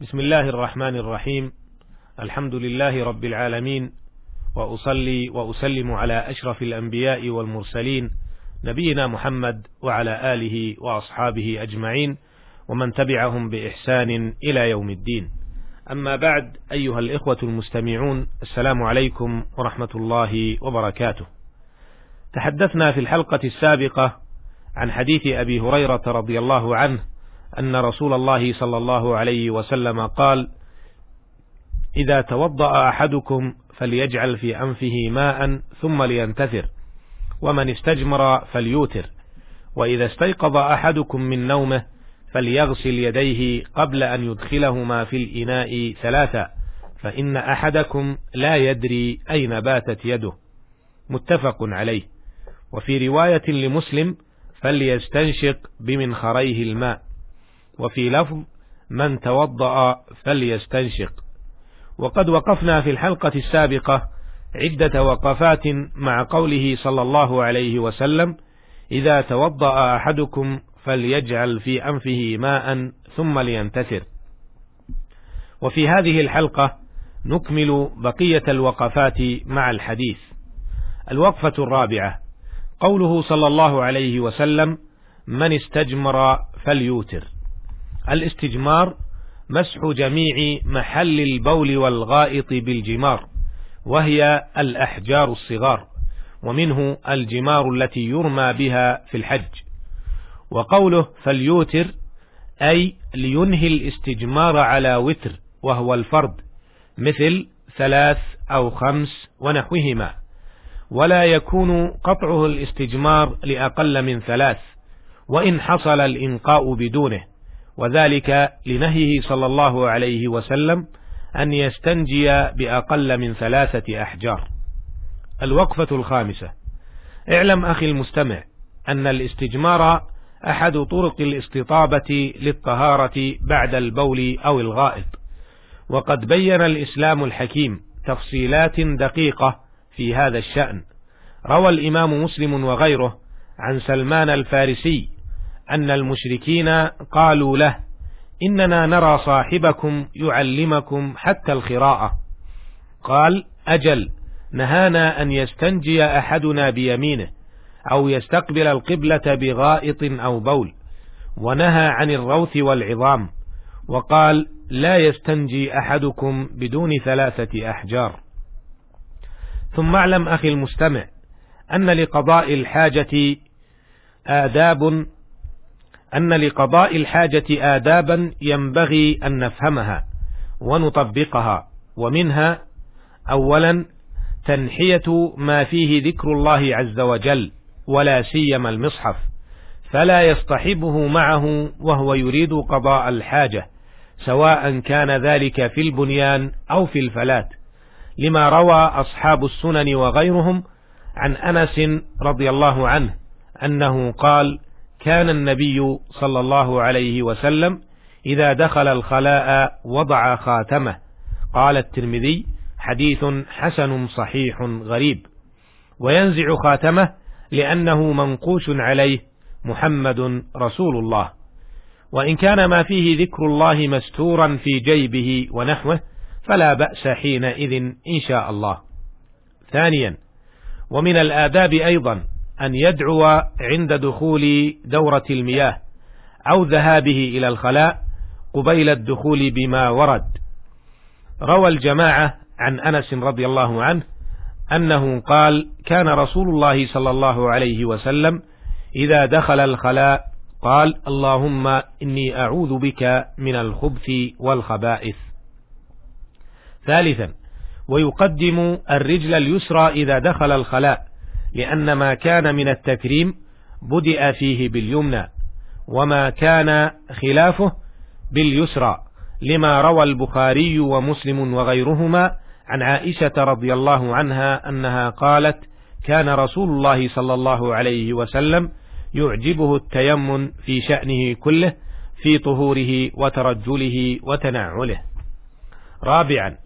بسم الله الرحمن الرحيم. الحمد لله رب العالمين. وأصلي وأسلم على أشرف الأنبياء والمرسلين نبينا محمد وعلى آله وأصحابه أجمعين ومن تبعهم بإحسان إلى يوم الدين. أما بعد أيها الإخوة المستمعون السلام عليكم ورحمة الله وبركاته. تحدثنا في الحلقة السابقة عن حديث أبي هريرة رضي الله عنه أن رسول الله صلى الله عليه وسلم قال: إذا توضأ أحدكم فليجعل في أنفه ماء ثم لينتثر، ومن استجمر فليوتر، وإذا استيقظ أحدكم من نومه فليغسل يديه قبل أن يدخلهما في الإناء ثلاثا، فإن أحدكم لا يدري أين باتت يده. متفق عليه، وفي رواية لمسلم: فليستنشق بمنخريه الماء. وفي لفظ من توضأ فليستنشق. وقد وقفنا في الحلقة السابقة عدة وقفات مع قوله صلى الله عليه وسلم إذا توضأ أحدكم فليجعل في أنفه ماء ثم لينتثر. وفي هذه الحلقة نكمل بقية الوقفات مع الحديث. الوقفة الرابعة قوله صلى الله عليه وسلم من استجمر فليوتر. الاستجمار مسح جميع محل البول والغائط بالجمار وهي الأحجار الصغار ومنه الجمار التي يرمى بها في الحج. وقوله فليوتر أي لينهي الاستجمار على وتر وهو الفرد مثل ثلاث أو خمس ونحوهما. ولا يكون قطعه الاستجمار لأقل من ثلاث وإن حصل الإنقاء بدونه. وذلك لنهيه صلى الله عليه وسلم أن يستنجي بأقل من ثلاثة أحجار. الوقفة الخامسة: اعلم أخي المستمع أن الاستجمار أحد طرق الاستطابة للطهارة بعد البول أو الغائط، وقد بين الإسلام الحكيم تفصيلات دقيقة في هذا الشأن. روى الإمام مسلم وغيره عن سلمان الفارسي أن المشركين قالوا له إننا نرى صاحبكم يعلمكم حتى الخراءة قال أجل نهانا أن يستنجي أحدنا بيمينه أو يستقبل القبلة بغائط أو بول ونهى عن الروث والعظام وقال لا يستنجي أحدكم بدون ثلاثة أحجار. ثم اعلم أخي المستمع أن لقضاء الحاجة آداب أن لقضاء الحاجة آدابا ينبغي أن نفهمها ونطبقها ومنها أولا تنحية ما فيه ذكر الله عز وجل ولا سيما المصحف فلا يصطحبه معه وهو يريد قضاء الحاجة سواء كان ذلك في البنيان أو في الفلات. لما روى أصحاب السنن وغيرهم عن أنس رضي الله عنه أنه قال كان النبي صلى الله عليه وسلم إذا دخل الخلاء وضع خاتمه. قال الترمذي حديث حسن صحيح غريب. وينزع خاتمه لأنه منقوش عليه محمد رسول الله. وإن كان ما فيه ذكر الله مستورا في جيبه ونحوه فلا بأس حينئذ إن شاء الله. ثانيا ومن الآداب أيضا أن يدعو عند دخول دورة المياه أو ذهابه إلى الخلاء قبيل الدخول بما ورد. روى الجماعة عن أنس رضي الله عنه أنه قال: كان رسول الله صلى الله عليه وسلم إذا دخل الخلاء قال: اللهم إني أعوذ بك من الخبث والخبائث. ثالثا: ويقدم الرجل اليسرى إذا دخل الخلاء لأن ما كان من التكريم بدأ فيه باليمنى وما كان خلافه باليسرى لما روى البخاري ومسلم وغيرهما عن عائشة رضي الله عنها أنها قالت كان رسول الله صلى الله عليه وسلم يعجبه التيمن في شأنه كله في طهوره وترجله وتنعله. رابعا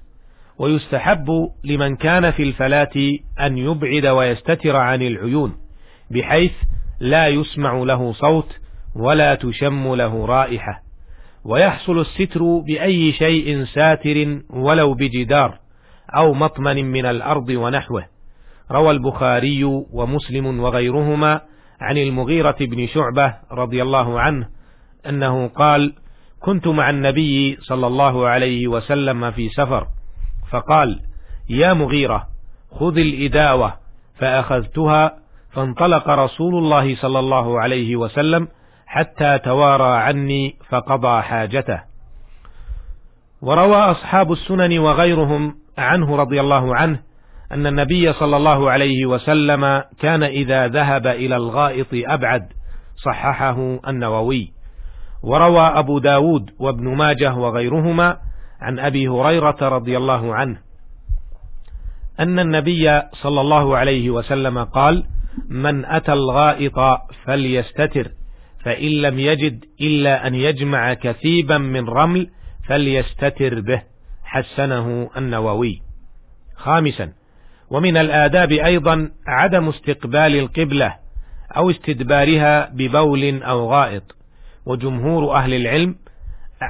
ويستحب لمن كان في الفلاة أن يبعد ويستتر عن العيون بحيث لا يسمع له صوت ولا تشم له رائحة. ويحصل الستر بأي شيء ساتر ولو بجدار أو مطمن من الأرض ونحوه. روى البخاري ومسلم وغيرهما عن المغيرة بن شعبة رضي الله عنه أنه قال كنت مع النبي صلى الله عليه وسلم في سفر فقال يا مغيرة خذ الإداوة فأخذتها فانطلق رسول الله صلى الله عليه وسلم حتى توارى عني فقضى حاجته. وروى أصحاب السنن وغيرهم عنه رضي الله عنه أن النبي صلى الله عليه وسلم كان إذا ذهب إلى الغائط أبعد صححه النووي. وروى أبو داود وابن ماجه وغيرهما عن أبي هريرة رضي الله عنه أن النبي صلى الله عليه وسلم قال من أتى الغائط فليستتر فإن لم يجد إلا أن يجمع كثيبا من رمل فليستتر به. حسنه النووي. خامسا ومن الآداب أيضا عدم استقبال القبلة أو استدبارها ببول أو غائط وجمهور أهل العلم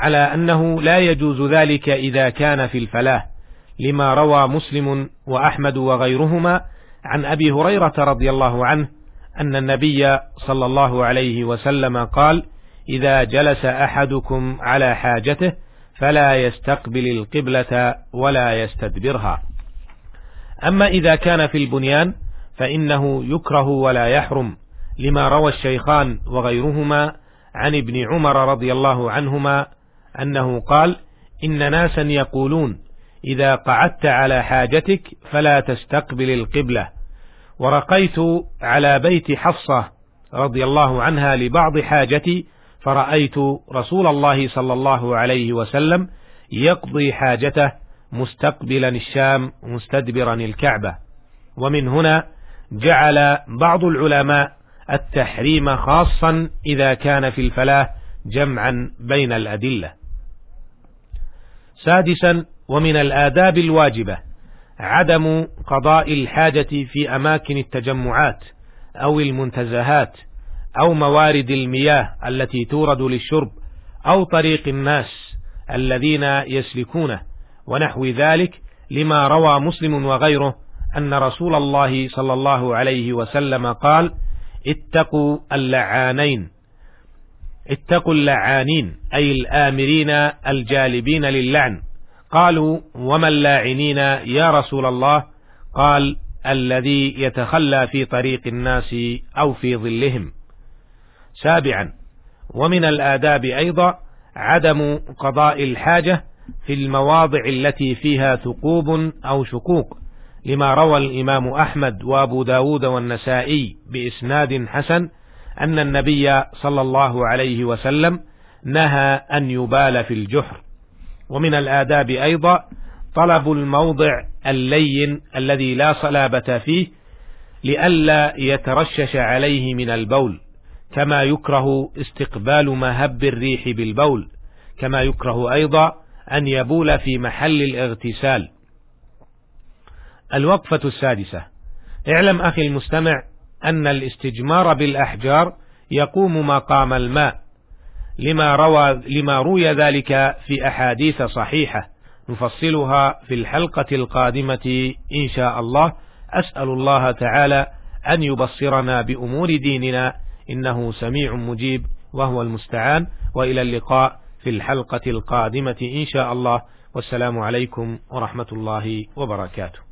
على أنه لا يجوز ذلك إذا كان في الفلاة لما روى مسلم وأحمد وغيرهما عن أبي هريرة رضي الله عنه أن النبي صلى الله عليه وسلم قال إذا جلس أحدكم على حاجته فلا يستقبل القبلة ولا يستدبرها. أما إذا كان في البنيان فإنه يكره ولا يحرم لما روى الشيخان وغيرهما عن ابن عمر رضي الله عنهما أنه قال إن ناسا يقولون إذا قعدت على حاجتك فلا تستقبل القبلة. ورقيت على بيت حفصة رضي الله عنها لبعض حاجتي فرأيت رسول الله صلى الله عليه وسلم يقضي حاجته مستقبلا الشام مستدبرا الكعبة. ومن هنا جعل بعض العلماء التحريم خاصا إذا كان في الفلاة جمعا بين الأدلة. سادسا ومن الآداب الواجبة عدم قضاء الحاجة في أماكن التجمعات أو المنتزهات أو موارد المياه التي تورد للشرب أو طريق الناس الذين يسلكونه ونحو ذلك لما روى مسلم وغيره أن رسول الله صلى الله عليه وسلم قال اتقوا اللعانين اتقوا اللعانين أي الآمرين الجالبين للعن. قالوا وما اللاعنين يا رسول الله؟ قال الذي يتخلى في طريق الناس أو في ظلهم. سابعا ومن الآداب أيضا عدم قضاء الحاجة في المواضع التي فيها ثقوب أو شقوق لما روى الإمام أحمد وأبو داود والنسائي بإسناد حسن أن النبي صلى الله عليه وسلم نهى أن يبال في الجحر. ومن الآداب أيضا طلب الموضع اللين الذي لا صلابة فيه لئلا يترشش عليه من البول كما يكره استقبال مهب الريح بالبول كما يكره أيضا أن يبول في محل الاغتسال. الوقفة السادسة. اعلم أخي المستمع أن الاستجمار بالأحجار يقوم مقام الماء. لما روى لما روي ذلك في أحاديث صحيحة نفصلها في الحلقة القادمة إن شاء الله. أسأل الله تعالى أن يبصرنا بأمور ديننا إنه سميع مجيب وهو المستعان. وإلى اللقاء في الحلقة القادمة إن شاء الله. والسلام عليكم ورحمة الله وبركاته.